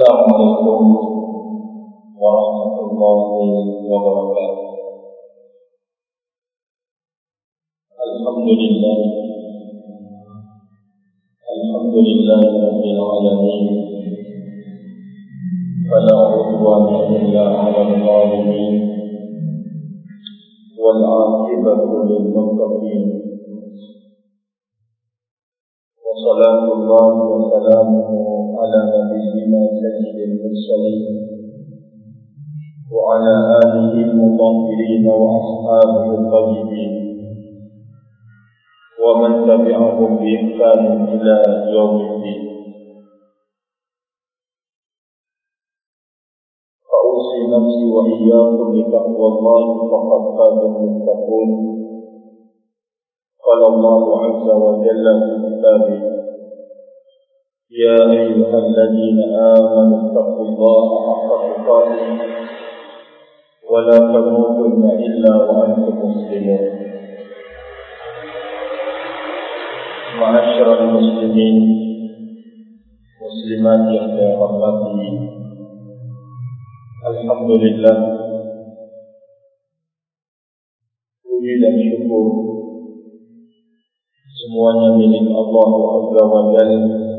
السلام عليكم ورحمة الله وبركاته الحمد لله الحمد لله رب العالمين. فلا عدوان إلا على الظالمين والعاقبة للمتقين. وصلاة الله وسلامه على نبينا سيد المرسلين وعلى آله المطهرين وأصحابه الطيبين. ومن تبعهم بإحسان إلى يوم الدين. فأوصي نفسي وإياكم بتقوى الله فقد فاز المتقون. قال الله عز وجل في كتابه يا أيها الذين آمنوا اتقوا الله حق تقاته ولا تموتن إلا وأنتم مسلمون. معاشر المسلمين مسلمات saya hormati Alhamdulillah Puji dan syukur Semuanya milik Allah Azza wa Jalla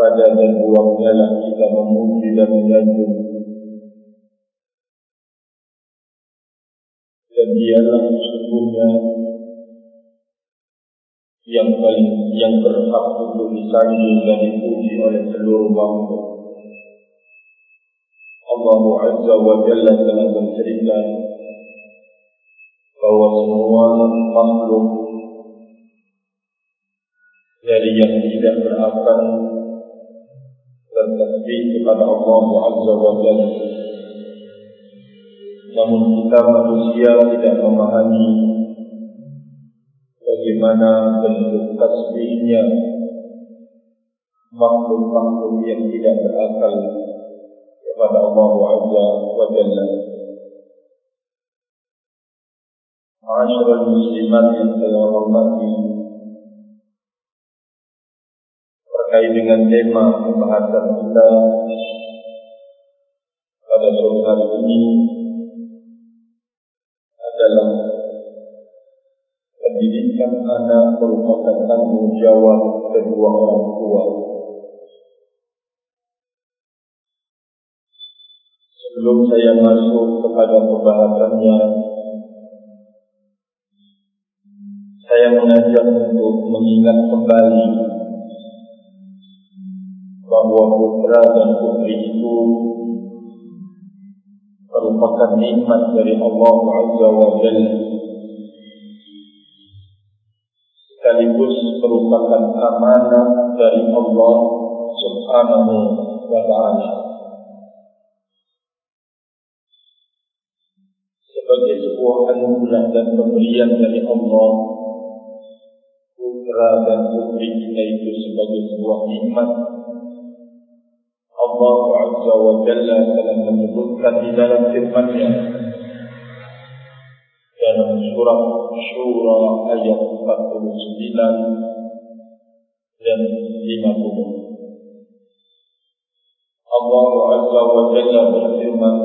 Kepada dan buangnya lah kita memuji dan menyanjung Dan dialah sesungguhnya yang paling yang berhak untuk disanjung dan dipuji oleh seluruh makhluk. Allah Azza wa Jalla telah bercerita bahawa semua makhluk dari yang tidak berakal bertasbih kepada Allah Azza wa Jalla. Namun kita manusia tidak memahami bagaimana bentuk tasbihnya makhluk-makhluk yang tidak berakal kepada Allah Azza wa Jalla. Ma'asyiral muslimat yang saya hormati terkait dengan tema pembahasan kita pada sore hari ini adalah pendidikan anak merupakan tanggung jawab kedua orang tua. Sebelum saya masuk kepada pembahasannya, saya mengajak untuk mengingat kembali putra dan putri itu merupakan nikmat dari Allah Azza wa Jalla sekaligus merupakan amanah dari Allah Subhanahu wa Ta'ala. Sebagai sebuah anugerah dan pemberian dari Allah, putra dan putri kita itu sebagai sebuah nikmat. الله عز وجل فلم يذكر في ذلك الفنية كان سورة شورى آية 49 dan 50 الله عز وجل berfirman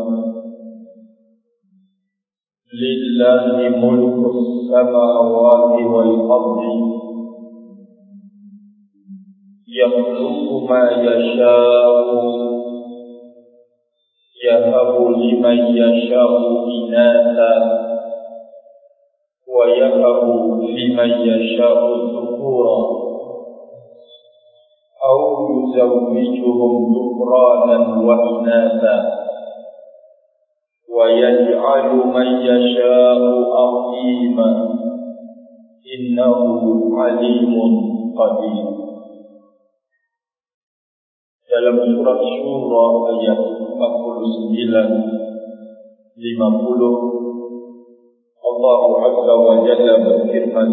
لله ملك السماوات والأرض. Yakhluqu ma yasha'u yahabu liman yasha'u inatha ويهب لمن يشاء ذكورا. أو يزوجهم ذكرانا وإناثا ويجعل من يشاء عقيما إنه عليم قدير. Dalam surat Syura ayat 49 50 Allah Azza wa Jalla berfirman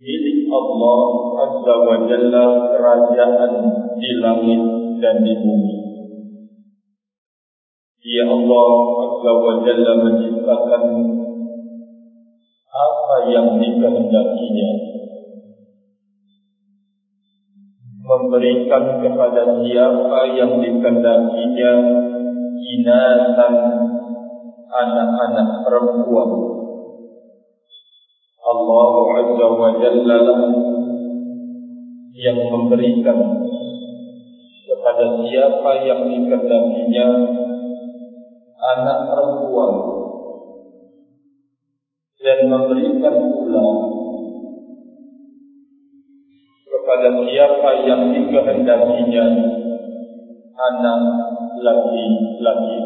Milik Allah Azza wa Jalla kerajaan di langit dan di bumi. Ya Allah Azza wa Jalla menciptakan apa yang dikehendakinya memberikan kepada siapa yang dikehendakinya inatan anak-anak perempuan. Allah Azza wa Jalla yang memberikan kepada siapa yang dikehendakinya anak perempuan dan memberikan pula kepada siapa yang dikehendakinya anak laki-laki.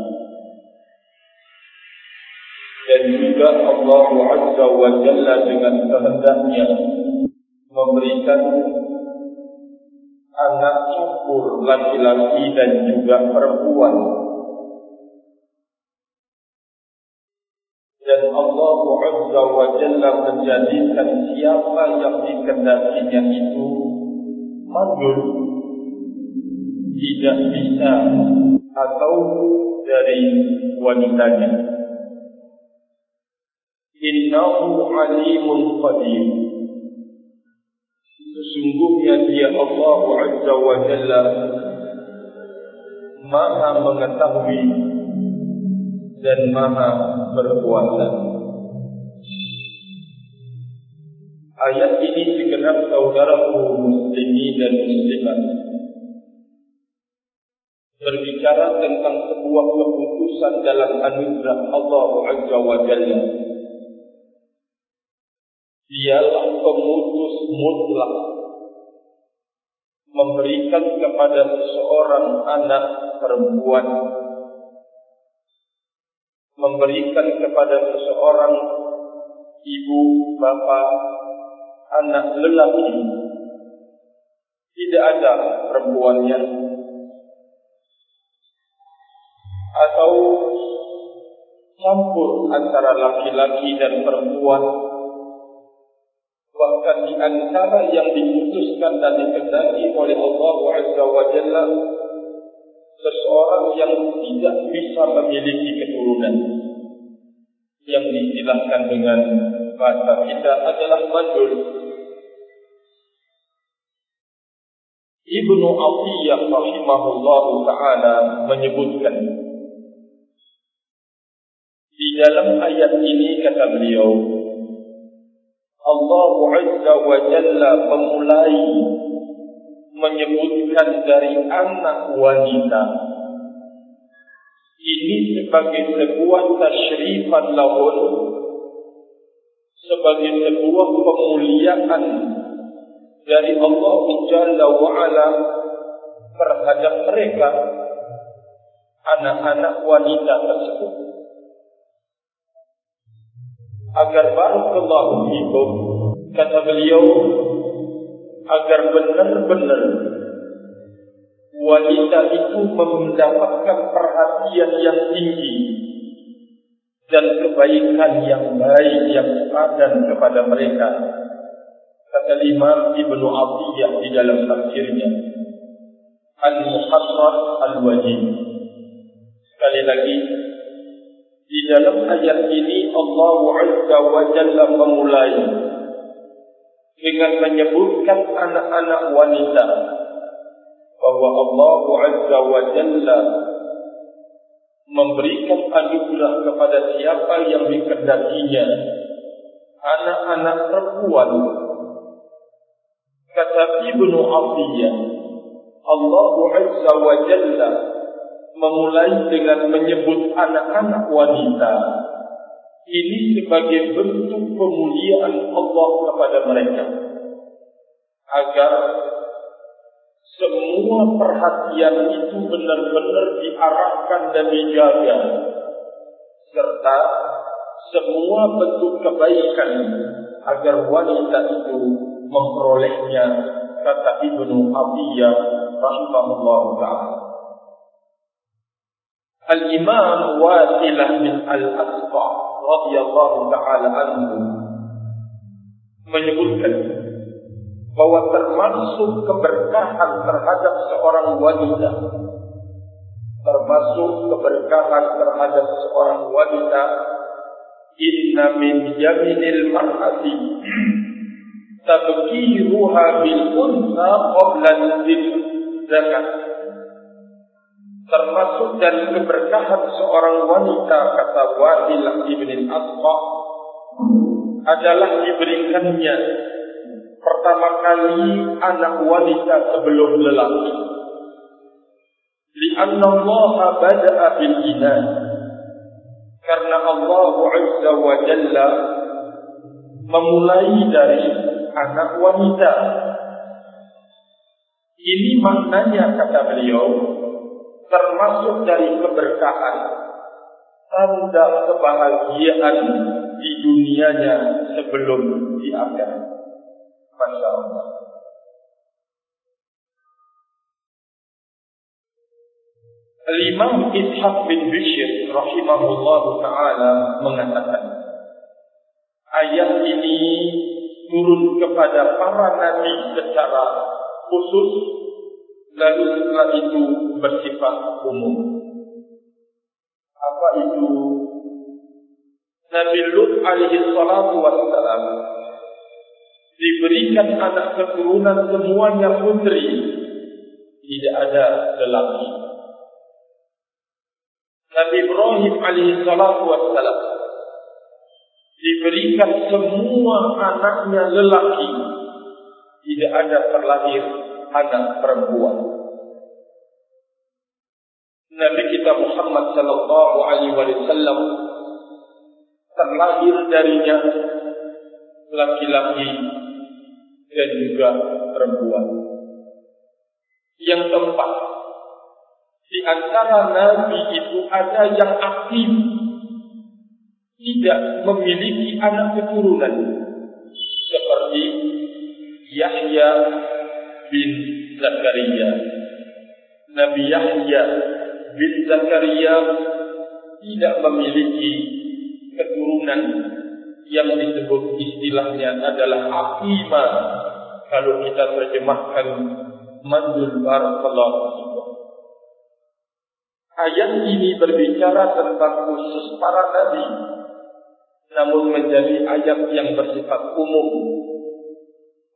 Dan juga Allah Azza wa Jalla dengan kehendaknya memberikan anak campur laki-laki dan juga perempuan. Dan Allah Azza wa Jalla menjadikan siapa yang dikehendakinya itu mandul tidak bisa atau dari wanitanya. Innahu alimun qadir. Sesungguhnya dia Allah Azza wa Jalla Maha mengetahui dan Maha berkuasa. Ayat ini segenap saudaraku muslimin dan muslimat. Berbicara tentang sebuah keputusan dalam anugerah Allah Azza wa Jalla. Dialah pemutus mutlak. Memberikan kepada seseorang anak perempuan. Memberikan kepada seseorang ibu, bapa, anak lelaki tidak ada perempuannya. Atau campur antara laki-laki dan perempuan. Bahkan di antara yang diputuskan dan dikendaki oleh Allah Azza wa Jalla seseorang yang tidak bisa memiliki keturunan. Yang diistilahkan dengan bahasa kita adalah mandul Ibnu Atiyah rahimahullah taala menyebutkan di dalam ayat ini kata beliau Allah Azza wa Jalla memulai menyebutkan dari anak wanita ini sebagai sebuah tasyrifan lahun sebagai sebuah pemuliaan dari Allah Jalla wa Ala terhadap mereka anak-anak wanita tersebut. Agar barakallahu fikum kata beliau agar benar-benar wanita itu mendapatkan perhatian yang tinggi dan kebaikan yang baik yang padan kepada mereka kata Imam Ibnu Atiyah di dalam tafsirnya. Al-Muharrar Al-Wajib. Sekali lagi di dalam ayat ini Allah Azza wa Jalla memulai dengan menyebutkan anak-anak wanita bahwa Allah Azza wa Jalla memberikan anugerah kepada siapa yang dikehendakinya anak-anak perempuan kata Ibnu Atiyah Allah Azza wa Jalla memulai dengan menyebut anak-anak wanita. Ini sebagai bentuk pemuliaan Allah kepada mereka. Agar semua perhatian itu benar-benar diarahkan dan dijaga serta semua bentuk kebaikan agar wanita itu memperolehnya kata Ibnu Abiyah rahimahullah taala. Al-Imam Wasilah bin Al-Asqa radhiyallahu taala anhu menyebutkan bahwa termasuk keberkahan terhadap seorang wanita termasuk keberkahan terhadap seorang wanita inna min yaminil mar'ati tabkiruha bil unsa qabla zakat termasuk dari keberkahan seorang wanita kata Wahil ibn Asqa adalah diberikannya pertama kali anak wanita sebelum lelaki. Lianna Allah bada'a bil iman. Karena Allah Azza wa Jalla memulai dari anak wanita. Ini maknanya kata beliau termasuk dari keberkahan tanda kebahagiaan di dunianya sebelum di akhirat. Masya Allah. Al-Imam Ishaq bin Bishr rahimahullah ta'ala mengatakan ayat ini turun kepada para nabi secara khusus lalu setelah itu bersifat umum. Apa itu? Nabi Lut alaihi salatu wassalam diberikan anak keturunan semuanya putri tidak ada lelaki Nabi Ibrahim alaihi salatu wassalam diberikan semua anaknya lelaki. Tidak ada terlahir anak perempuan. Nabi kita Muhammad sallallahu alaihi wasallam terlahir darinya laki-laki dan juga perempuan. Yang keempat, di antara nabi itu ada yang aktif, tidak memiliki anak keturunan, seperti Yahya bin Zakaria. Nabi Yahya bin Zakaria tidak memiliki keturunan yang disebut istilahnya adalah akima kalau kita terjemahkan mandul barakallahu Ayat ini berbicara tentang khusus para nabi namun menjadi ayat yang bersifat umum.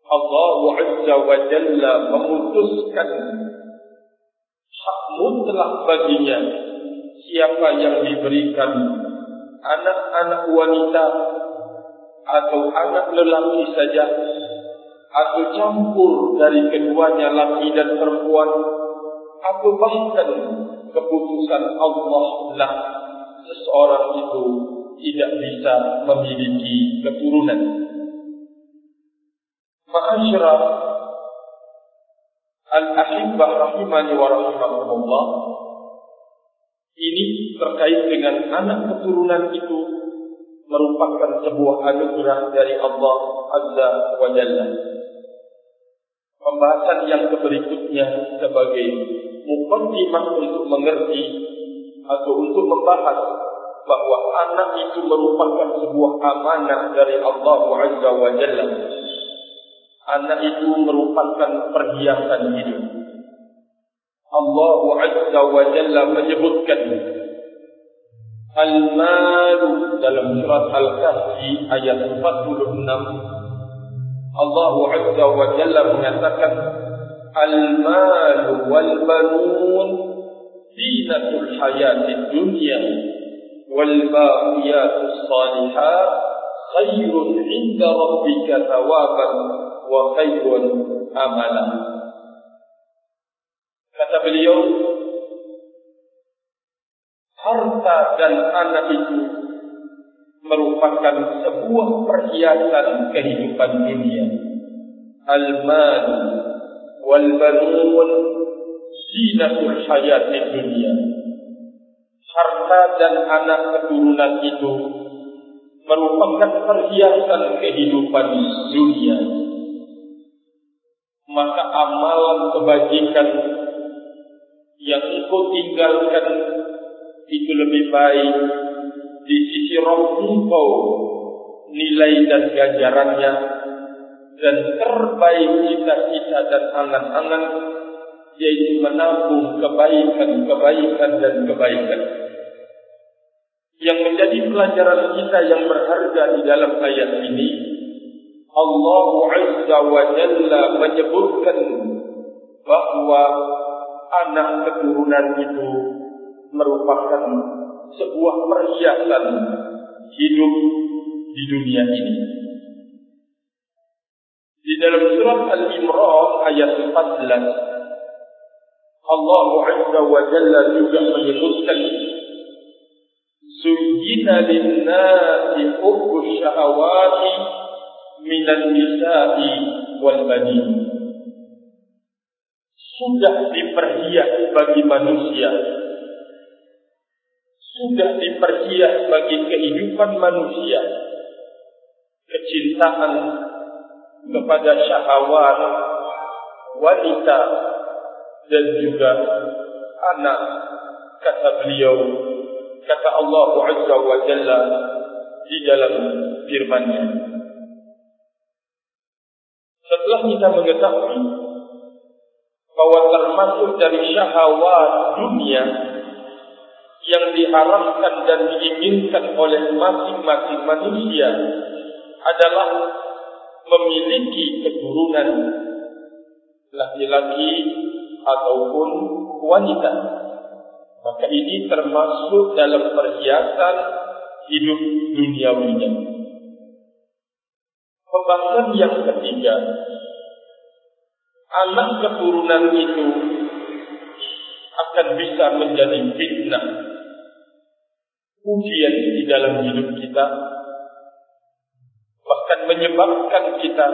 Allah Azza wa Jalla memutuskan hak mutlak baginya siapa yang diberikan anak-anak wanita atau anak lelaki saja atau campur dari keduanya laki dan perempuan atau bahkan keputusan Allah lah seseorang itu tidak bisa memiliki keturunan. Ma'asyarah al-ahibbah rahimani wa rahimahumullah ini terkait dengan anak keturunan itu merupakan sebuah anugerah dari Allah Azza wa Jalla. Pembahasan yang berikutnya sebagai mukaddimah untuk mengerti atau untuk membahas bahawa anak itu merupakan sebuah amanah dari Allah Azza wa Jalla. Anak itu merupakan perhiasan hidup. Allah Azza wa Jalla menyebutkan Al-Mal dalam surat Al-Kahfi ayat 46 Allah Azza wa Jalla mengatakan Al-Mal wal-Banun Zinatul hayati dunia Salihat Khairun inda Rabbika thawaban Wa khairun amalan Kata beliau harta dan anak itu merupakan sebuah perhiasan kehidupan dunia. Al-mal wal banun zinatul hayat dunia. Harta dan anak keturunan itu merupakan perhiasan kehidupan dunia. Maka amalan kebajikan yang engkau tinggalkan itu lebih baik di sisi roh engkau nilai dan ganjarannya dan terbaik cita-cita dan angan-angan yaitu menabung kebaikan-kebaikan dan kebaikan yang menjadi pelajaran kita yang berharga di dalam ayat ini Allah Azza wa Jalla menyebutkan bahwa anak keturunan itu merupakan sebuah perhiasan hidup di dunia ini. Di dalam surat Al-Imran ayat 14 Allah Azza wa Jalla juga menyebutkan Sujina linnasi hubbu minan nisa'i wal banin Sudah diperhias bagi manusia. Sudah diperhias bagi kehidupan manusia. Kecintaan kepada syahwat wanita dan juga anak kata beliau kata Allah Azza wa Jalla di dalam firman-Nya setelah kita mengetahui bahwa termasuk dari syahwat dunia yang diharapkan dan diinginkan oleh masing-masing manusia adalah memiliki keturunan laki-laki ataupun wanita. Maka ini termasuk dalam perhiasan hidup duniawinya. Pembahasan yang ketiga, anak keturunan itu akan bisa menjadi fitnah ujian di dalam hidup kita bahkan menyebabkan kita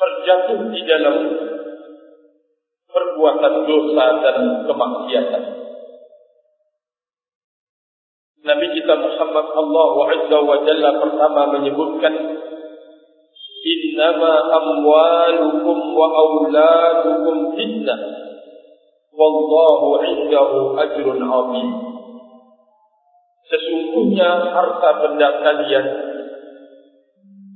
terjatuh di dalam perbuatan dosa dan kemaksiatan. Nabi kita Muhammad Allah Azza wa Jalla pertama menyebutkan Innama amwalukum wa auladukum fitnah. Wallahu indahu ajrun azim. Sesungguhnya harta benda kalian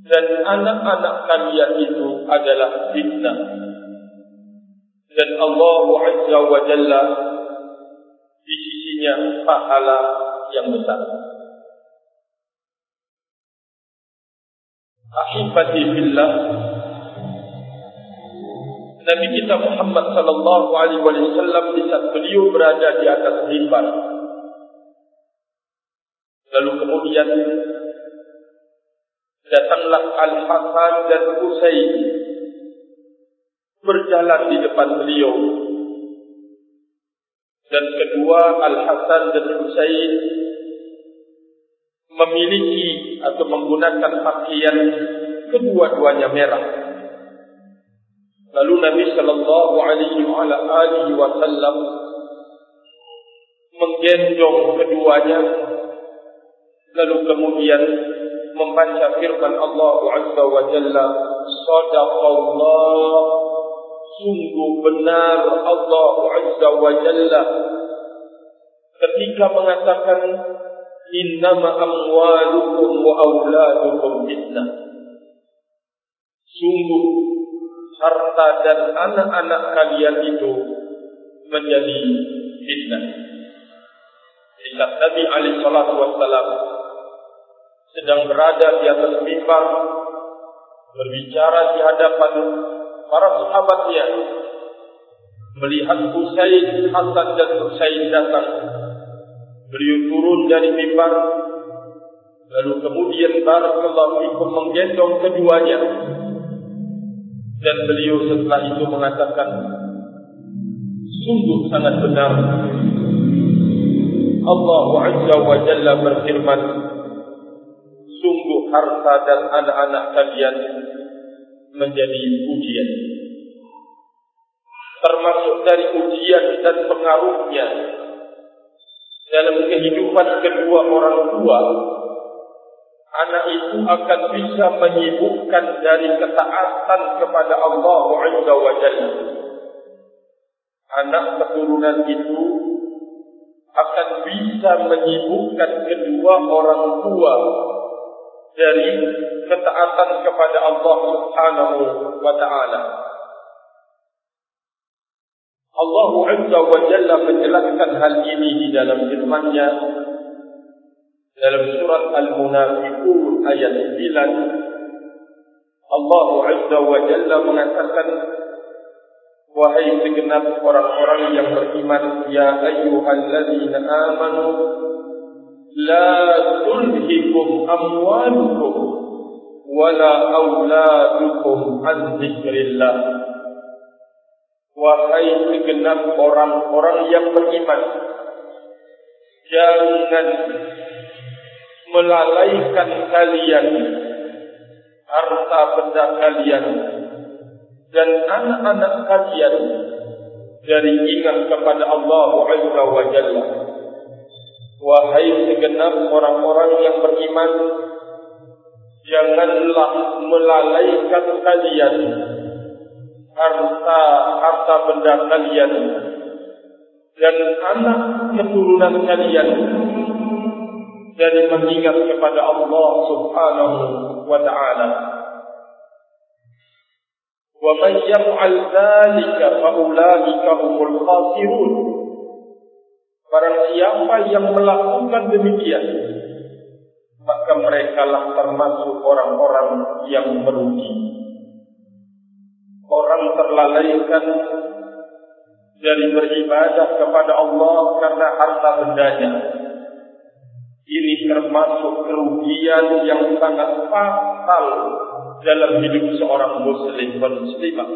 dan anak-anak kalian itu adalah fitnah dan Allah Azza wa Jalla di sisinya pahala yang besar. Ahibati billah Nabi kita Muhammad sallallahu alaihi wasallam di saat beliau berada di atas mimbar. Lalu kemudian datanglah Al-Hasan dan Husain berjalan di depan beliau. Dan kedua Al-Hasan dan Husain memiliki atau menggunakan pakaian kedua-duanya merah. Lalu Nabi sallallahu alaihi wasallam menggendong keduanya lalu kemudian membaca firman Allah Azza wa Jalla sadaqallah sungguh benar Allah Azza wa Jalla ketika mengatakan innama amwalukum wa auladukum fitnah. Sungguh harta dan anak-anak kalian itu menjadi fitnah. Saat Nabi alaihi salatu wassalam sedang berada di atas mimbar berbicara di hadapan para sahabatnya melihat Husain Hasan dan Husain datang. Beliau turun dari mimbar. Lalu kemudian barakallahu fikum menggendong keduanya. Dan beliau setelah itu mengatakan sungguh sangat benar. Allah Azza wa Jalla berfirman sungguh harta dan anak-anak kalian menjadi ujian. Termasuk dari ujian dan pengaruhnya dalam kehidupan kedua orang tua, anak itu akan bisa menyibukkan dari ketaatan kepada Allah Azza wa Jalla. Anak keturunan itu akan bisa menyibukkan kedua orang tua dari ketaatan kepada Allah Subhanahu wa taala. Allah Azza wa Jalla menjelaskan hal ini di dalam firman-Nya dalam surat Al-Munafiqun ayat 9 Allah Azza wa Jalla mengatakan Wahai segenap orang-orang yang beriman Ya ayyuhalladzina amanu La tulhikum amwalukum Wala awladukum an zikrillah Wahai segenap orang-orang yang beriman Jangan melalaikan kalian harta benda kalian dan anak-anak kalian dari ingat kepada Allah Azza wa Jalla. Wahai segenap orang-orang yang beriman, janganlah melalaikan kalian harta harta benda kalian dan anak keturunan kalian dari mengingat kepada Allah Subhanahu wa taala. Wa man yaf'al dhalika fa ulaika khasirun. Barang siapa yang melakukan demikian maka mereka lah termasuk orang-orang yang merugi. Orang terlalaikan dari beribadah kepada Allah karena harta bendanya ini termasuk kerugian yang sangat fatal dalam hidup seorang muslim muslimah.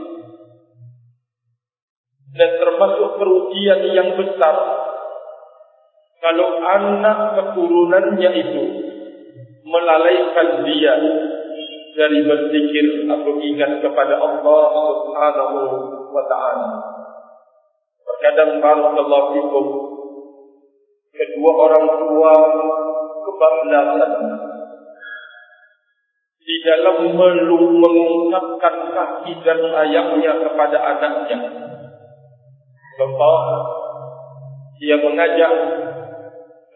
Dan termasuk kerugian yang besar kalau anak keturunannya itu melalaikan dia dari berzikir atau ingat kepada Allah Subhanahu wa taala. Terkadang barakallahu fikum kedua orang tua kebablasan di dalam melung mengungkapkan kasih dan sayangnya kepada anaknya. Contoh, dia mengajak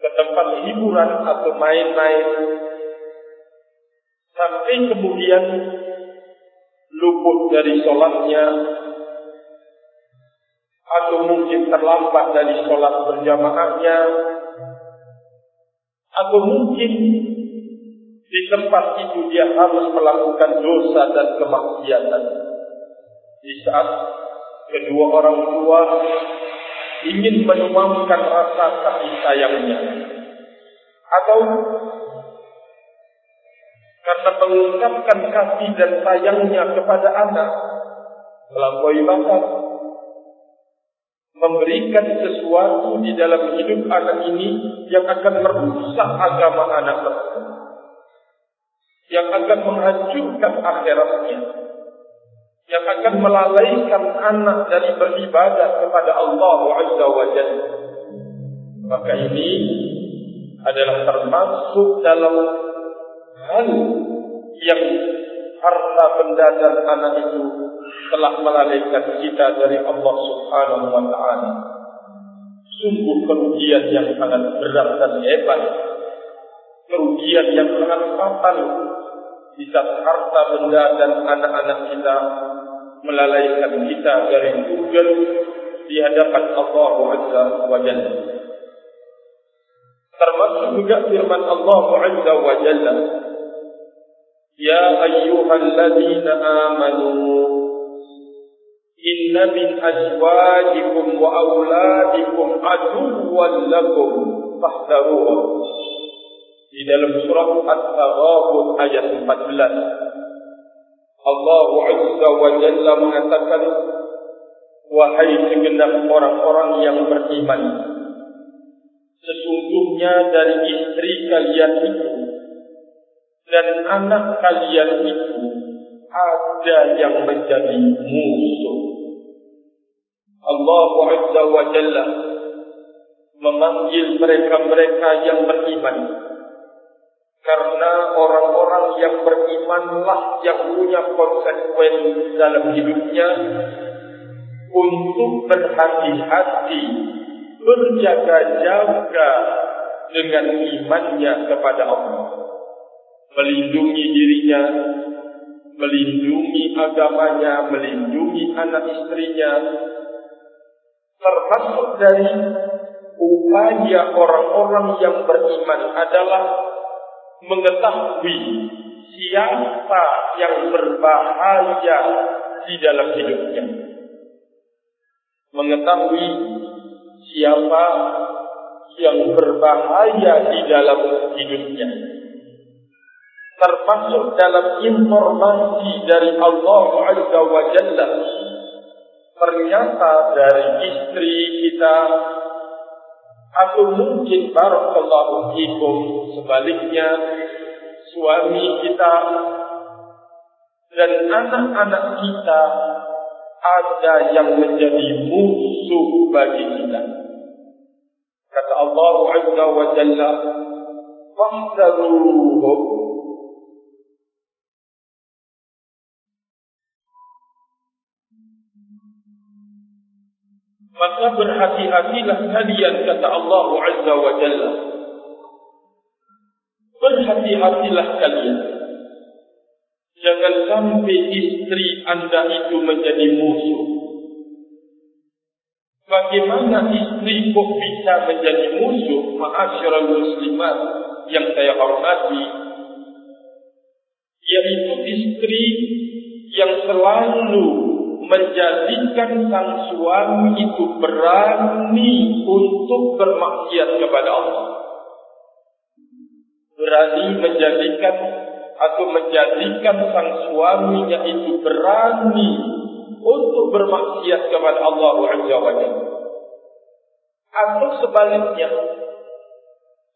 ke tempat hiburan atau main-main sampai kemudian luput dari solatnya atau mungkin terlambat dari solat berjamaahnya atau mungkin di tempat itu dia harus melakukan dosa dan kemaksiatan. Di saat kedua orang tua ingin menuangkan rasa kasih sayangnya. Atau karena mengungkapkan kasih dan sayangnya kepada anak melampaui batas memberikan sesuatu di dalam hidup anak ini yang akan merusak agama anak tersebut. Yang akan menghancurkan akhiratnya. Yang akan melalaikan anak dari beribadah kepada Allah Azza wa Jalla. Maka ini adalah termasuk dalam hal yang harta benda dan anak itu telah melalaikan kita dari Allah Subhanahu wa taala. Sungguh kerugian yang sangat berat dan hebat. Kerugian yang sangat fatal di saat harta benda dan anak-anak kita melalaikan kita dari Tuhan di hadapan Allah Azza wa Jalla. Termasuk juga firman Allah Azza wa Jalla. Ya ayyuhalladzina amanu Inna min azwajikum wa auladikum aduwwan lakum fahdharuhu Di dalam surah At-Taghabun ayat 14 Allah Azza wa Jalla mengatakan Wahai segenap orang-orang yang beriman Sesungguhnya dari istri kalian itu dan anak kalian itu ada yang menjadi musuh. Allah Azza wa Jalla memanggil mereka-mereka yang beriman karena orang-orang yang berimanlah yang punya konsekuensi dalam hidupnya untuk berhati-hati berjaga-jaga dengan imannya kepada Allah. Melindungi dirinya melindungi agamanya melindungi anak istrinya termasuk dari upaya orang-orang yang beriman adalah mengetahui siapa yang berbahaya di dalam hidupnya. Mengetahui siapa yang berbahaya di dalam hidupnya. Termasuk dalam informasi dari Allah Azza wa Jalla. Ternyata dari istri kita atau mungkin barakallahu fikum sebaliknya suami kita dan anak-anak kita ada yang menjadi musuh bagi kita. Kata Allah Azza wa Jalla, "Fahdaruhum" Maka berhati-hatilah kalian kata Allah Azza wa Jalla. Berhati-hatilah kalian. Jangan sampai istri anda itu menjadi musuh. Bagaimana istri kok bisa menjadi musuh? Ma'asyiral muslimat yang saya hormati. Yaitu istri yang selalu menjadikan sang suami itu berani untuk bermaksiat kepada Allah. Berani menjadikan atau menjadikan sang suaminya itu berani untuk bermaksiat kepada Allah Azza wa Atau sebaliknya,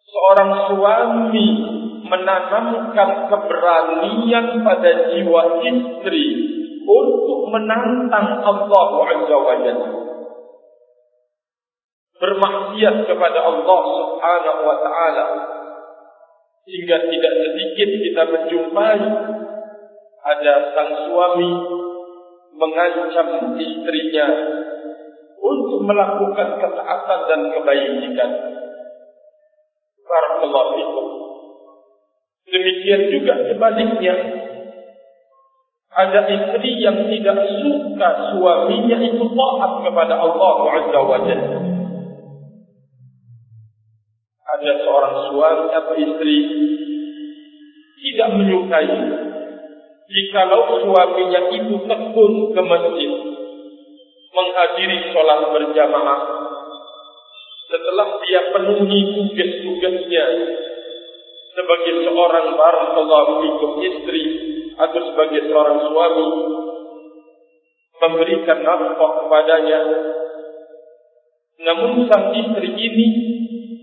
seorang suami menanamkan keberanian pada jiwa istri menantang Allah Azza wa Bermaksiat kepada Allah Subhanahu wa taala hingga tidak sedikit kita menjumpai ada sang suami mengancam istrinya untuk melakukan ketaatan dan kebaikan. Barakallahu fikum. Demikian juga sebaliknya ada istri yang tidak suka suaminya itu taat kepada Allah Azza wa Jalla. Ada seorang suami atau istri tidak menyukai jikalau suaminya itu tekun ke masjid menghadiri sholat berjamaah setelah dia penuhi tugas-tugasnya sebagai seorang barakallahu fikum istri atau sebagai seorang suami memberikan nafkah kepadanya. Namun sang istri ini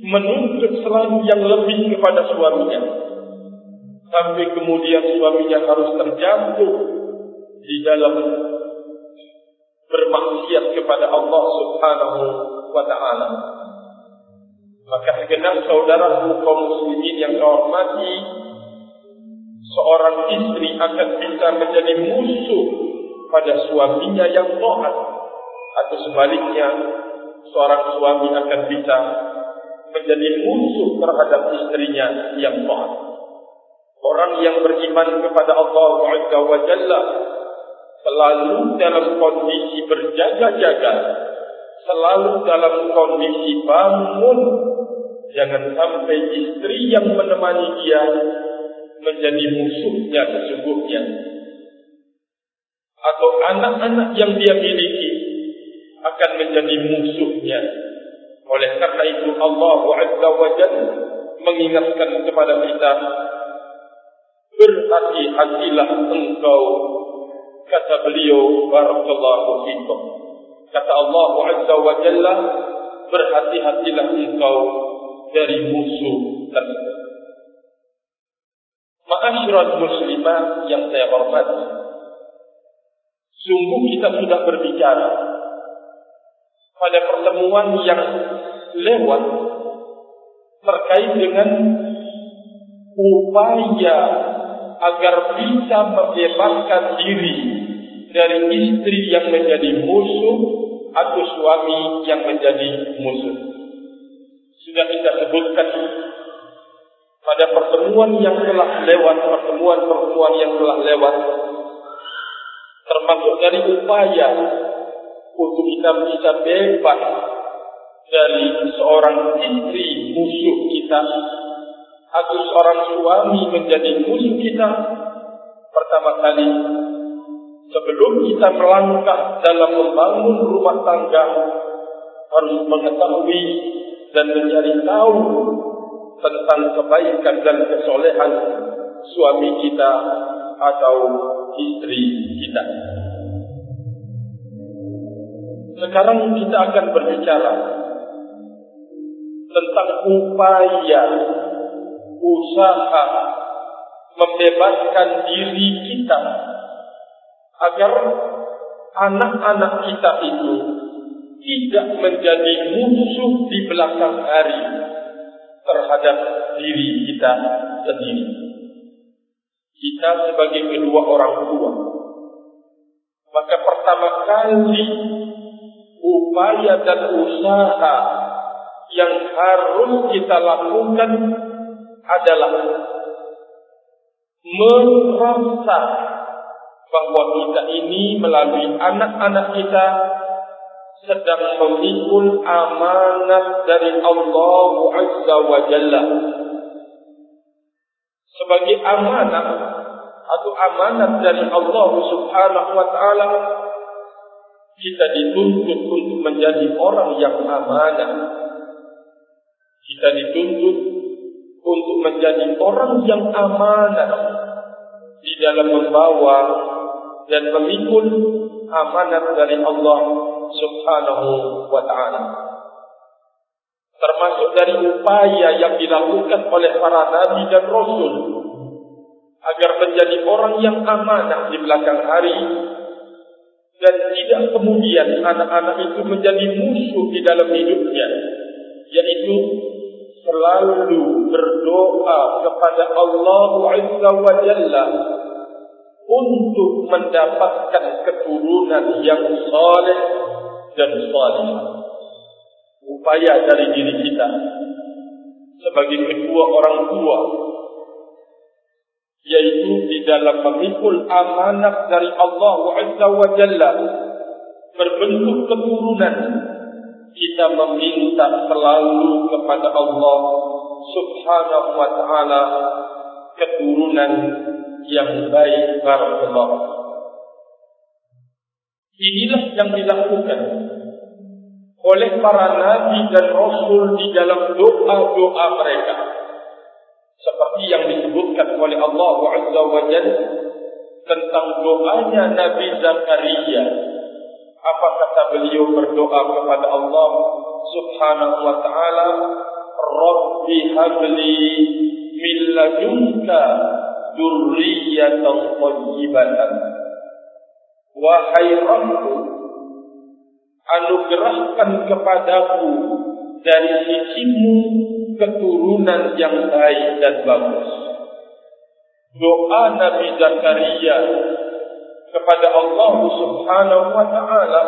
menuntut selalu yang lebih kepada suaminya. Sampai kemudian suaminya harus terjatuh di dalam bermaksiat kepada Allah Subhanahu wa taala. Maka segenap saudara kaum muslimin yang kau hormati seorang istri akan bisa menjadi musuh pada suaminya yang taat atau sebaliknya seorang suami akan bisa menjadi musuh terhadap istrinya yang taat. Orang yang beriman kepada Allah Azza wa Jalla selalu dalam kondisi berjaga-jaga, selalu dalam kondisi bangun. Jangan sampai istri yang menemani dia menjadi musuhnya sesungguhnya. Atau anak-anak yang dia miliki akan menjadi musuhnya. Oleh karena itu Allah Azza wa Jalla mengingatkan kepada kita berhati-hatilah engkau kata beliau barakallahu fikum. Kata Allah Azza wa Jalla berhati-hatilah engkau dari musuh tersebut Ma'asyiral muslimah yang saya hormati. Sungguh kita sudah berbicara pada pertemuan yang lewat terkait dengan upaya agar bisa membebaskan diri dari istri yang menjadi musuh atau suami yang menjadi musuh. Sudah kita sebutkan pada pertemuan yang telah lewat, pertemuan-pertemuan yang telah lewat, termasuk dari upaya untuk kita bisa bebas dari seorang istri musuh kita atau seorang suami menjadi musuh kita pertama kali sebelum kita melangkah dalam membangun rumah tangga harus mengetahui dan mencari tahu tentang kebaikan dan kesolehan suami kita atau istri kita. Sekarang kita akan berbicara tentang upaya usaha membebaskan diri kita agar anak-anak kita itu tidak menjadi musuh di belakang hari terhadap diri kita sendiri. Kita sebagai kedua orang tua, maka pertama kali upaya dan usaha yang harus kita lakukan adalah merasa bahwa kita ini melalui anak-anak kita sedang memikul amanat dari Allah Azza wa Jalla. Sebagai amanat atau amanat dari Allah Subhanahu wa taala kita dituntut untuk menjadi orang yang amanah. Kita dituntut untuk menjadi orang yang amanah di dalam membawa dan memikul amanat dari Allah Subhanahu wa taala. Termasuk dari upaya yang dilakukan oleh para nabi dan rasul agar menjadi orang yang amanah di belakang hari dan tidak kemudian anak-anak itu menjadi musuh di dalam hidupnya yaitu selalu berdoa kepada Allah Azza wa Jalla untuk mendapatkan keturunan yang saleh dan salih. Upaya dari diri kita sebagai kedua orang tua yaitu di dalam memikul amanat dari Allah Azza wa Jalla berbentuk keturunan kita meminta selalu kepada Allah Subhanahu wa taala keturunan yang baik barakallahu. Inilah yang dilakukan oleh para nabi dan rasul di dalam doa-doa mereka. Seperti yang disebutkan oleh Allah Azza wa Jalla tentang doanya Nabi Zakaria. Apa kata beliau berdoa kepada Allah Subhanahu wa taala? Rabbi habli min ladunka dzurriyyatan thayyibatan wahai Rabbku anugerahkan kepadaku dari sisimu keturunan yang baik dan bagus doa Nabi Zakaria kepada Allah Subhanahu wa taala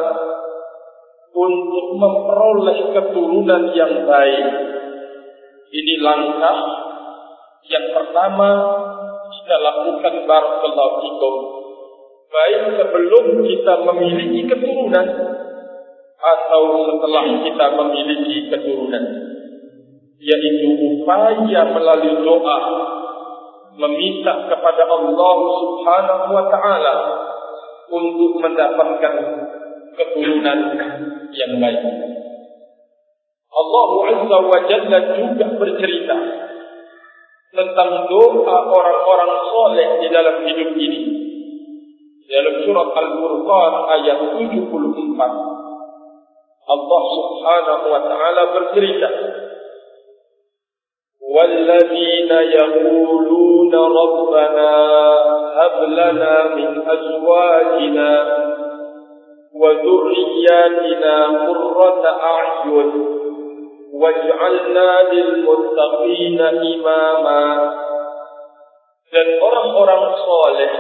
untuk memperoleh keturunan yang baik. Ini langkah yang pertama kita lakukan barakallahu fikum. Baik sebelum kita memiliki keturunan atau setelah kita memiliki keturunan. Yaitu upaya melalui doa meminta kepada Allah Subhanahu wa taala untuk mendapatkan keturunan yang baik. Allah Azza wa Jalla juga bercerita tentang doa orang-orang soleh di dalam hidup ini. Dalam surat Al-Furqan ayat 74. Allah Subhanahu wa taala bercerita والذين يقولون ربنا هب لنا من أزواجنا وذرياتنا قرة أعين واجعلنا للمتقين إماما dan orang-orang soleh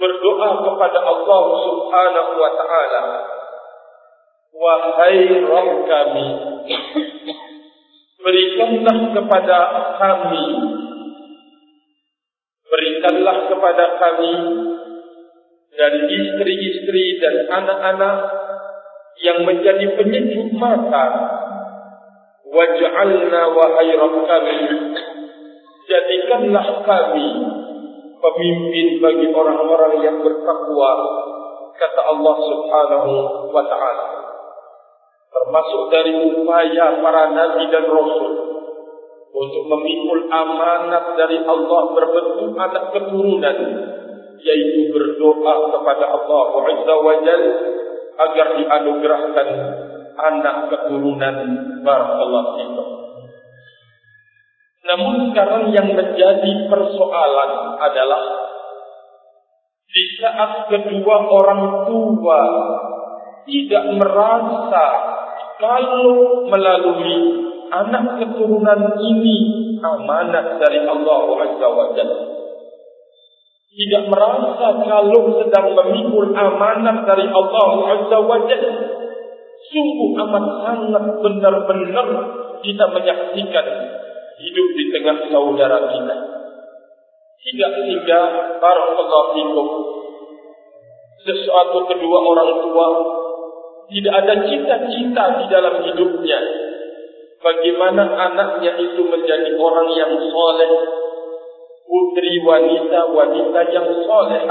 berdoa kepada Allah Subhanahu wa taala wahai Rabb kami berikanlah kepada kami. Berikanlah kepada kami dari istri-istri dan anak-anak yang menjadi penyejuk mata. Waj'alna wa hayrat kami jadikanlah kami pemimpin bagi orang-orang yang bertakwa kata Allah Subhanahu wa taala termasuk dari upaya para nabi dan rasul untuk memikul amanat dari Allah berbentuk anak keturunan yaitu berdoa kepada Allah Azza wa Jal agar dianugerahkan anak keturunan. Barakallahu fikum. Namun sekarang yang menjadi persoalan adalah di saat kedua orang tua tidak merasa kalau melalui anak keturunan ini amanat dari Allah Azza wa Jalla. Tidak merasa kalau sedang memikul amanat dari Allah Azza wa Jalla. Sungguh amat sangat benar-benar kita menyaksikan hidup di tengah saudara kita. Tidak sehingga barakallahu fikum sesuatu kedua orang tua tidak ada cita-cita di dalam hidupnya. Bagaimana anaknya itu menjadi orang yang soleh, putri wanita wanita yang soleh.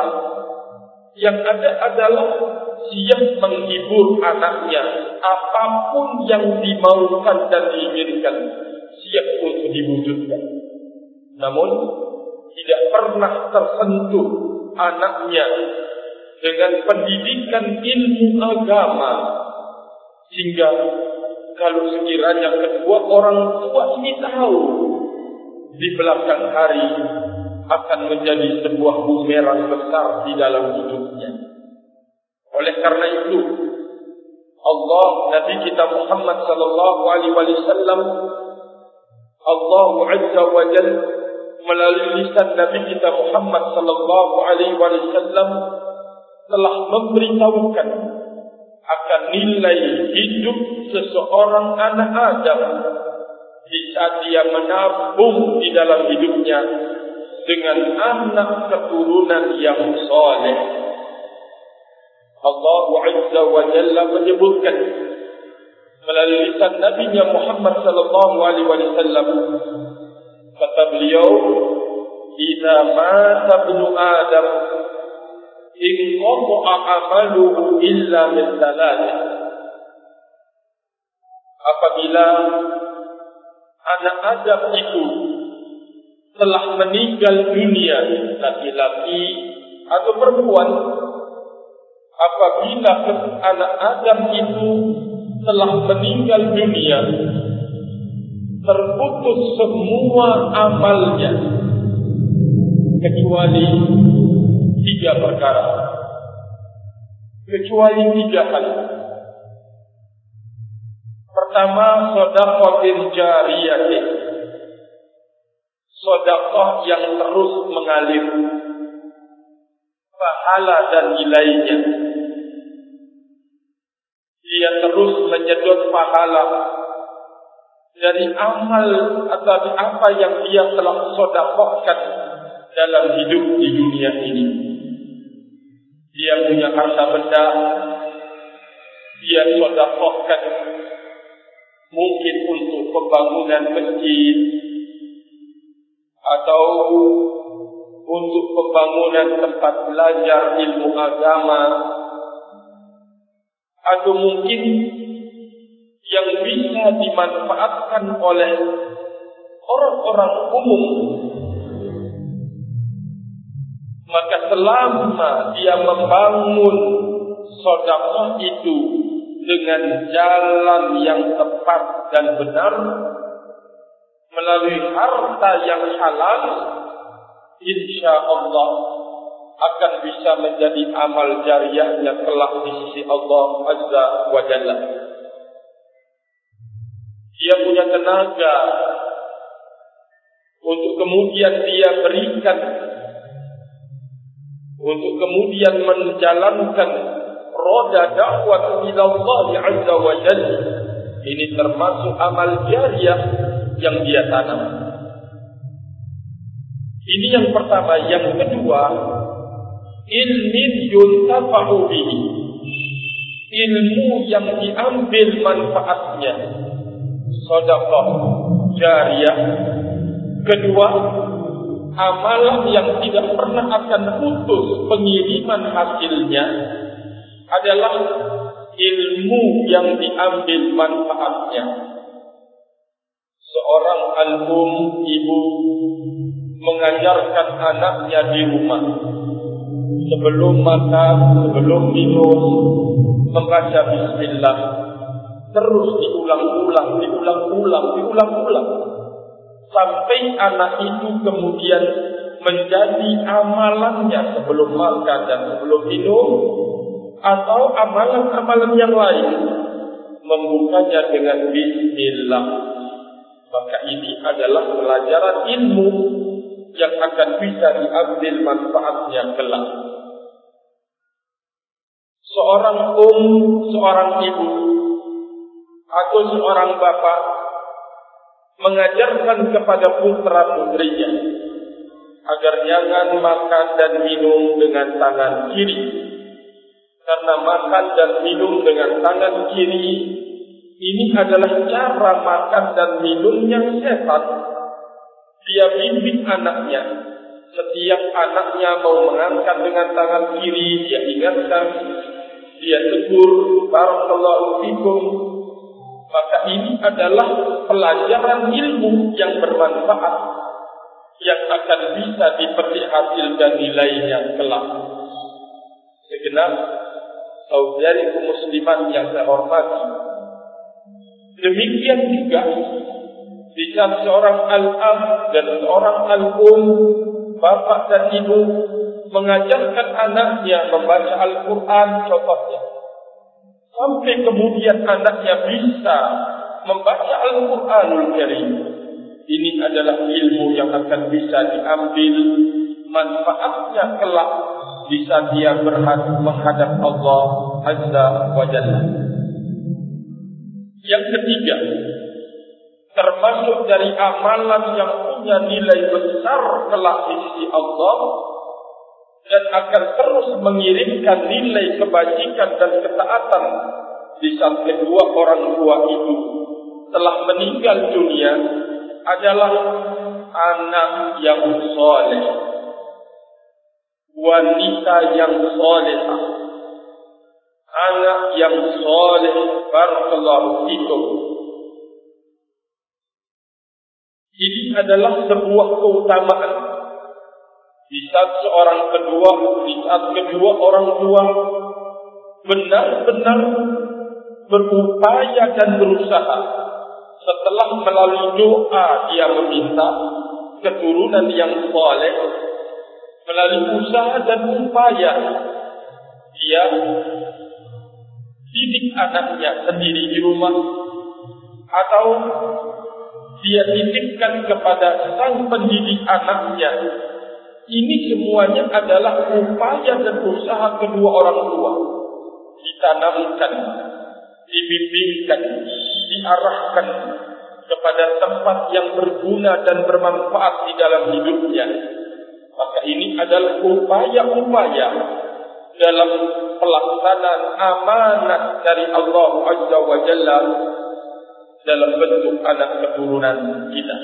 Yang ada adalah siap menghibur anaknya, apapun yang dimaukan dan diinginkan, siap untuk diwujudkan. Namun tidak pernah tersentuh anaknya dengan pendidikan ilmu agama sehingga kalau sekiranya kedua orang tua ini tahu di belakang hari akan menjadi sebuah bumerang besar di dalam hidupnya. Oleh karena itu, Allah Nabi kita Muhammad sallallahu alaihi wasallam Allah Azza wa Jalla melalui lisan Nabi kita Muhammad sallallahu alaihi wasallam telah memberitahukan akan nilai hidup seseorang anak Adam di saat dia menabung di dalam hidupnya dengan anak keturunan yang soleh. Allah Azza wa Jalla menyebutkan melalui lisan Nabi Muhammad sallallahu alaihi wasallam kata beliau idza mata ibnu adam in qata'a amaluhu illa min thalath apabila anak Adam itu telah meninggal dunia laki-laki atau perempuan apabila anak Adam itu telah meninggal dunia terputus semua amalnya kecuali tiga perkara. Kecuali tiga hal. Pertama sedekah jariyah sedekah yang terus mengalir. Pahala dan nilainya. Dia terus menyedot pahala. Dari amal atau apa yang dia telah sedekahkan dalam hidup di dunia ini. Dia punya harta benda, dia sedekahkan mungkin untuk pembangunan masjid atau untuk pembangunan tempat belajar ilmu agama atau mungkin yang bisa dimanfaatkan oleh orang-orang umum maka selama dia membangun sedekah itu dengan jalan yang tepat dan benar melalui harta yang halal insya Allah akan bisa menjadi amal jariahnya kelak di sisi Allah Azza wa Jalla. Dia punya tenaga untuk kemudian dia berikan untuk kemudian menjalankan roda dakwah ila Allah Azza wa Jalla. Ini termasuk amal jariah yang dia tanam. Ini yang pertama, yang kedua, ilmin yuntafa'u bihi ilmu yang diambil manfaatnya sedekah jariah kedua amalan yang tidak pernah akan putus pengiriman hasilnya adalah ilmu yang diambil manfaatnya. Seorang album ibu mengajarkan anaknya di rumah. Sebelum makan, sebelum minum membaca bismillah. Terus diulang-ulang, diulang-ulang, diulang-ulang sampai anak itu kemudian menjadi amalannya sebelum makan dan sebelum minum atau amalan-amalan yang lain. Membukanya dengan bismillah. Maka ini adalah pelajaran ilmu yang akan bisa diambil manfaatnya kelak. Seorang um, seorang ibu. Atau seorang bapak mengajarkan kepada putra putrinya agar jangan makan dan minum dengan tangan kiri. Karena makan dan minum dengan tangan kiri ini adalah cara makan dan minum yang sehat dia bimbing anaknya. Setiap anaknya mau mengangkat dengan tangan kiri dia ingatkan dia tegur barakallahu fikum maka ini adalah pelajaran ilmu yang bermanfaat yang akan bisa diperlihatkan nilainya kelak. Segenap saudari muslimat yang saya hormati. Demikian juga jika seorang al-ab dan seorang al-um, bapak dan ibu mengajarkan anaknya membaca Al-Quran contohnya sampai kemudian anaknya bisa membaca Al-Quranul Karim. Ini adalah ilmu yang akan bisa diambil manfaatnya kelak bisa dia berhadap menghadap Allah Azza wa Jalla. Yang ketiga, termasuk dari amalan yang punya nilai besar kelak di sisi Allah dan akan terus mengirimkan nilai kebajikan dan ketaatan di saat kedua orang tua itu telah meninggal dunia adalah anak yang soleh, wanita yang soleh, anak yang soleh, barakallahu fikum. Ini adalah sebuah keutamaan di saat seorang kedua, di saat kedua orang tua benar-benar berupaya dan berusaha setelah melalui doa dia meminta keturunan yang soleh melalui usaha dan upaya dia didik anaknya sendiri di rumah atau dia titipkan kepada sang pendidik anaknya ini semuanya adalah upaya dan usaha kedua orang tua. Ditanamkan, dibimbingkan, diarahkan kepada tempat yang berguna dan bermanfaat di dalam hidupnya. Maka ini adalah upaya-upaya dalam pelaksanaan amanat dari Allah Azza wa Jalla dalam bentuk anak keturunan kita.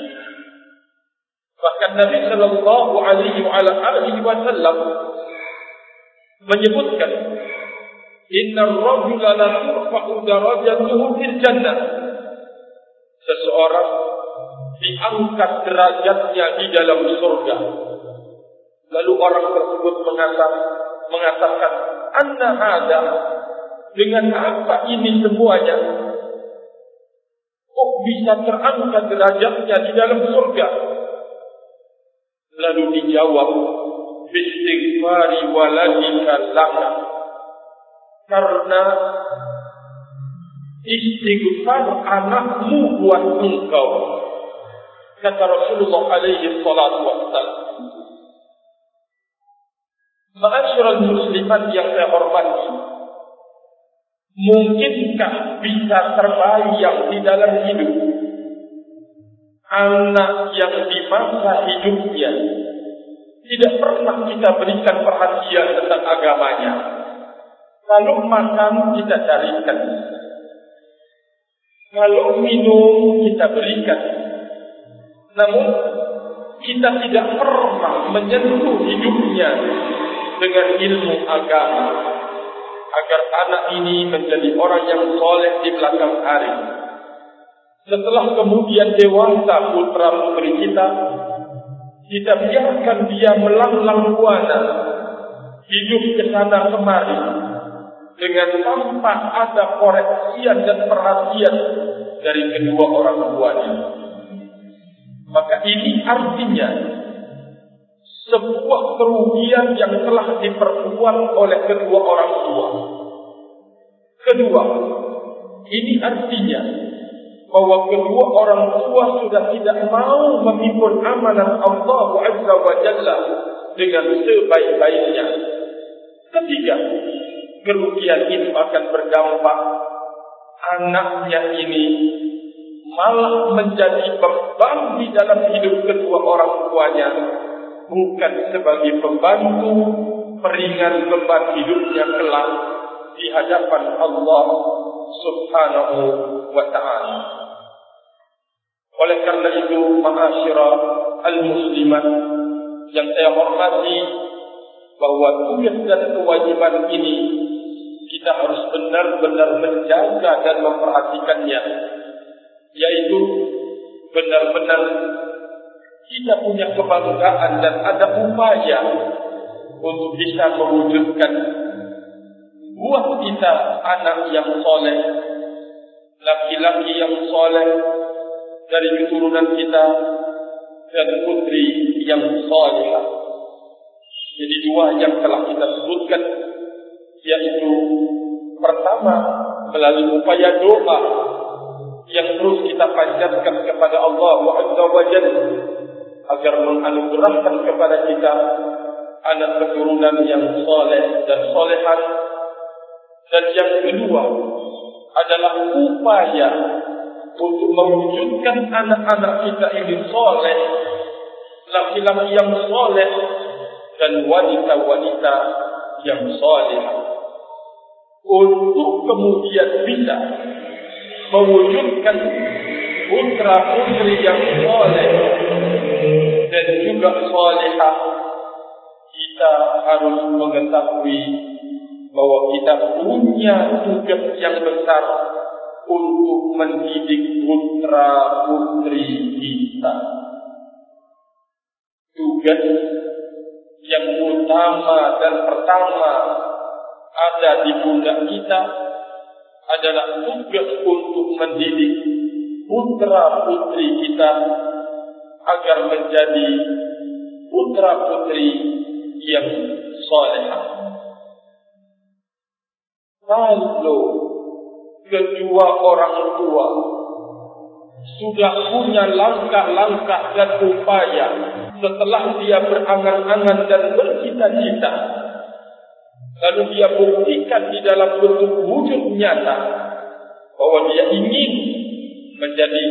Bahkan Nabi Sallallahu Alaihi Wasallam menyebutkan, Inna rajula la turfa'u darajatuhu fil jannah. Seseorang diangkat derajatnya di dalam surga. Lalu orang tersebut mengatakan, mengatakan, Anna hada, dengan apa ini semuanya? Kok bisa terangkat derajatnya di dalam surga? Lalu dijawab Bistighfari waladika laka. Karena Istighfar anakmu buat engkau. Kata Rasulullah alaihi salatu wassalam. Ma'asyiral muslimat yang saya hormati Mungkinkah bisa terbayang di dalam hidup anak yang di masa hidupnya tidak pernah kita berikan perhatian tentang agamanya. Kalau makan kita carikan. Kalau minum kita berikan. Namun kita tidak pernah menyentuh hidupnya dengan ilmu agama agar anak ini menjadi orang yang soleh di belakang hari. Setelah kemudian dewasa putra putri kita, kita biarkan dia melanglang buana, hidup ke sana kemari, dengan tanpa ada koreksian dan perhatian dari kedua orang tuanya. Maka ini artinya sebuah kerugian yang telah diperbuat oleh kedua orang tua. Kedua, ini artinya bahwa kedua orang tua sudah tidak mau memikul amanat Allah Azza wa Jalla dengan sebaik-baiknya. Ketiga, kerugian itu akan berdampak anaknya ini malah menjadi beban di dalam hidup kedua orang tuanya bukan sebagai pembantu peringan beban hidupnya kelak di hadapan Allah Subhanahu wa taala. Oleh karena itu, ma'asyira al-muslimat yang saya hormati bahwa tugas dan kewajiban ini kita harus benar-benar menjaga dan memperhatikannya yaitu benar-benar kita punya kebanggaan dan ada upaya untuk bisa mewujudkan buah kita anak yang soleh, laki-laki yang soleh dari keturunan kita dan putri yang soleh. Jadi dua yang telah kita sebutkan yaitu pertama melalui upaya doa yang terus kita panjatkan kepada Allah Jalla agar menganugerahkan kepada kita anak keturunan yang soleh dan solehan dan yang kedua adalah upaya untuk mewujudkan anak-anak kita ini soleh laki-laki yang soleh dan wanita-wanita yang soleh. Untuk kemudian bisa mewujudkan putra putri yang soleh dan juga solehah kita harus mengetahui bahwa kita punya tugas yang besar untuk mendidik putra putri kita tugas yang utama dan pertama ada di pundak kita adalah tugas untuk mendidik putra putri kita agar menjadi putra putri yang soleh. Kalau kedua orang tua sudah punya langkah-langkah dan upaya setelah dia berangan-angan dan bercita-cita. Lalu dia buktikan di dalam bentuk wujud nyata bahwa dia ingin menjadi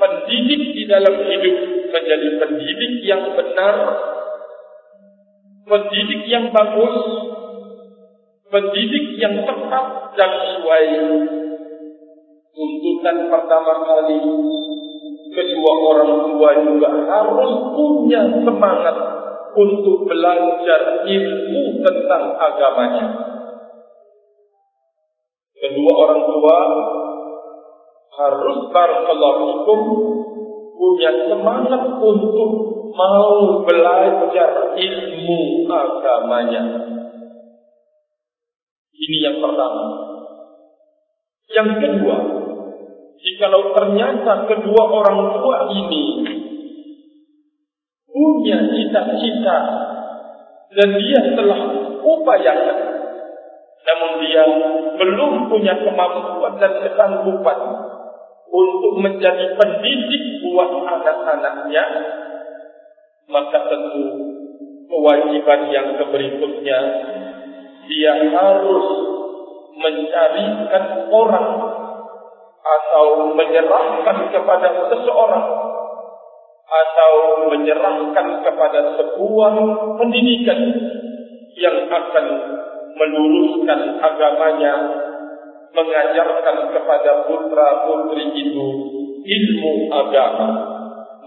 pendidik di dalam hidup menjadi pendidik yang benar pendidik yang bagus pendidik yang tepat dan sesuai tuntutan pertama kali kedua orang tua juga harus punya semangat untuk belajar ilmu tentang agamanya. Kedua orang tua harus barakallahu punya semangat untuk mau belajar ilmu agamanya. Ini yang pertama. Yang kedua, jikalau ternyata kedua orang tua ini punya cita-cita dan dia telah upayakan namun dia belum punya kemampuan dan kesanggupan untuk menjadi pendidik buat anak-anaknya maka tentu kewajiban yang berikutnya dia harus mencarikan orang atau menyerahkan kepada seseorang atau menyerahkan kepada sebuah pendidikan yang akan meluruskan agamanya mengajarkan kepada putra putri itu ilmu agama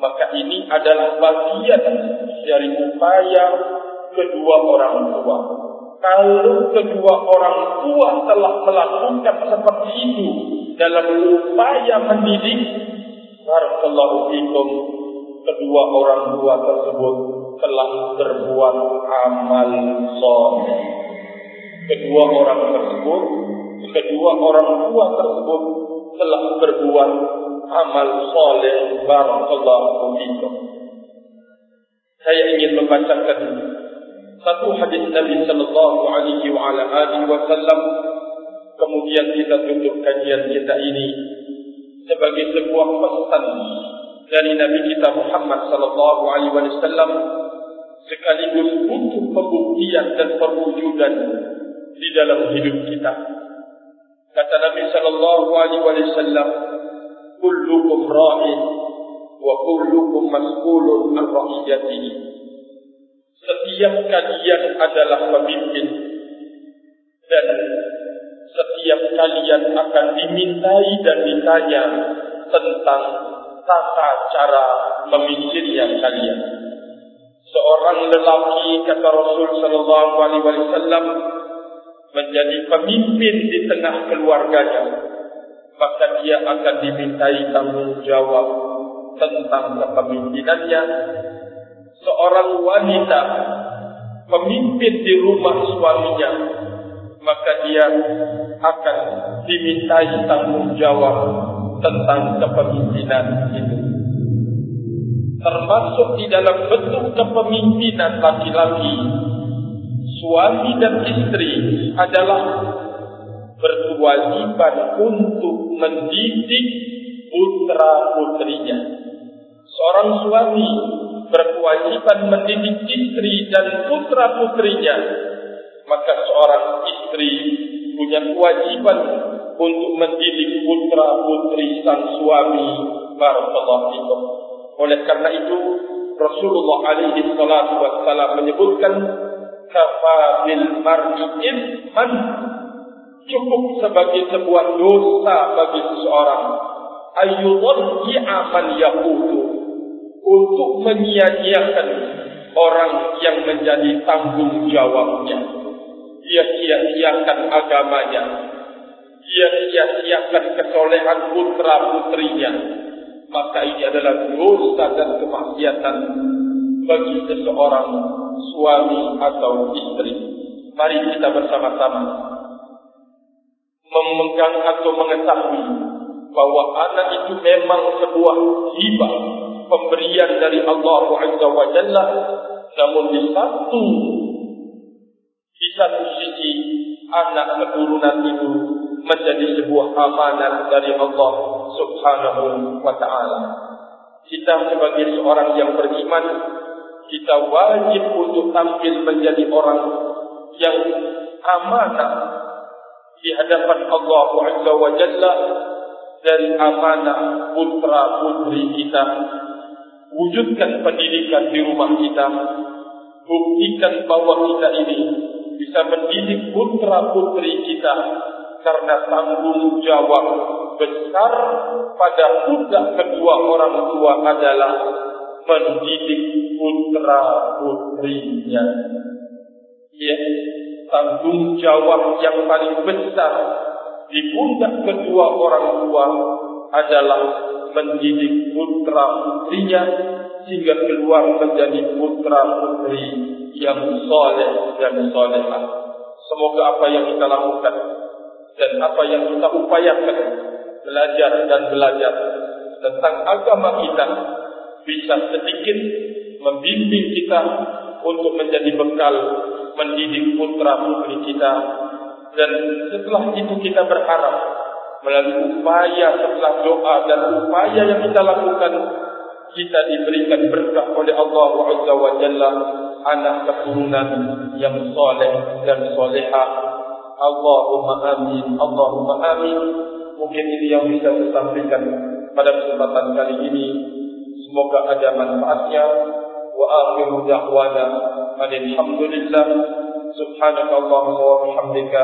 maka ini adalah bagian dari upaya kedua orang tua. Kalau kedua orang tua telah melakukan seperti itu dalam upaya mendidik, barakallahu fikum, kedua orang tua tersebut telah berbuat amal soleh. Kedua orang tersebut, kedua orang tua tersebut telah berbuat amal soleh. Barakallahu fikum. Saya ingin membacakan satu hadis Nabi Sallallahu Alaihi Wasallam. Kemudian kita tutup kajian kita ini sebagai sebuah pesan dari Nabi kita Muhammad sallallahu alaihi wasallam sekaligus untuk pembuktian dan perwujudan di dalam hidup kita. Kata Nabi sallallahu alaihi wasallam, "Kullukum ra'in wa kullukum mas'ulun an ra'iyatihi." Setiap kalian adalah pemimpin dan setiap kalian akan dimintai dan ditanya tentang tata cara memimpinnya kalian. Seorang lelaki kata Rasul sallallahu alaihi wasallam menjadi pemimpin di tengah keluarganya, maka dia akan dimintai tanggung jawab tentang kepemimpinannya. Seorang wanita pemimpin di rumah suaminya, maka dia akan dimintai tanggung jawab tentang kepemimpinan itu. Termasuk di dalam bentuk kepemimpinan laki-laki, suami dan istri adalah berkewajiban untuk mendidik putra-putrinya. Seorang suami berkewajiban mendidik istri dan putra-putrinya. Maka seorang istri punya kewajiban untuk mendidik putra putri sang suami barakallahu fikum. Oleh karena itu Rasulullah alaihi salatu wassalam menyebutkan kafa bil mar'i isman cukup sebagai sebuah dosa bagi seseorang ayyudhi aman yaqutu untuk menyia-nyiakan orang yang menjadi tanggung jawabnya. Dia sia-siakan agamanya. Dia sia-siakan kesolehan putra putrinya maka ini adalah dosa dan kemaksiatan bagi seseorang suami atau istri. Mari kita bersama-sama memegang atau mengetahui bahwa anak itu memang sebuah hibah pemberian dari Allah Azza wa Jalla namun di satu di satu sisi anak keturunan itu menjadi sebuah amanat dari Allah Subhanahu wa taala. Kita sebagai seorang yang beriman, kita wajib untuk tampil menjadi orang yang amanah di hadapan Allah Azza wa Jalla dari amanah putra putri kita. Wujudkan pendidikan di rumah kita. Buktikan bahwa kita ini bisa mendidik putra putri kita karena tanggung jawab besar pada pundak kedua orang tua adalah mendidik putra putrinya. Ya, tanggung jawab yang paling besar di pundak kedua orang tua adalah mendidik putra putrinya sehingga keluar menjadi putra putri yang soleh dan solehah. Semoga apa yang kita lakukan dan apa yang kita upayakan belajar dan belajar tentang agama kita bisa sedikit membimbing kita untuk menjadi bekal mendidik putra putri kita dan setelah itu kita berharap melalui upaya setelah doa dan upaya yang kita lakukan kita diberikan berkah oleh Allah Azza wa Jalla anak keturunan yang soleh dan soleha Allahumma amin Allahumma amin. Mungkin ini yang bisa saya sampaikan pada kesempatan kali ini. Semoga ada manfaatnya. Wa akhiru da'wana. Alhamdulillah. Subhanakallahumma wa bihamdika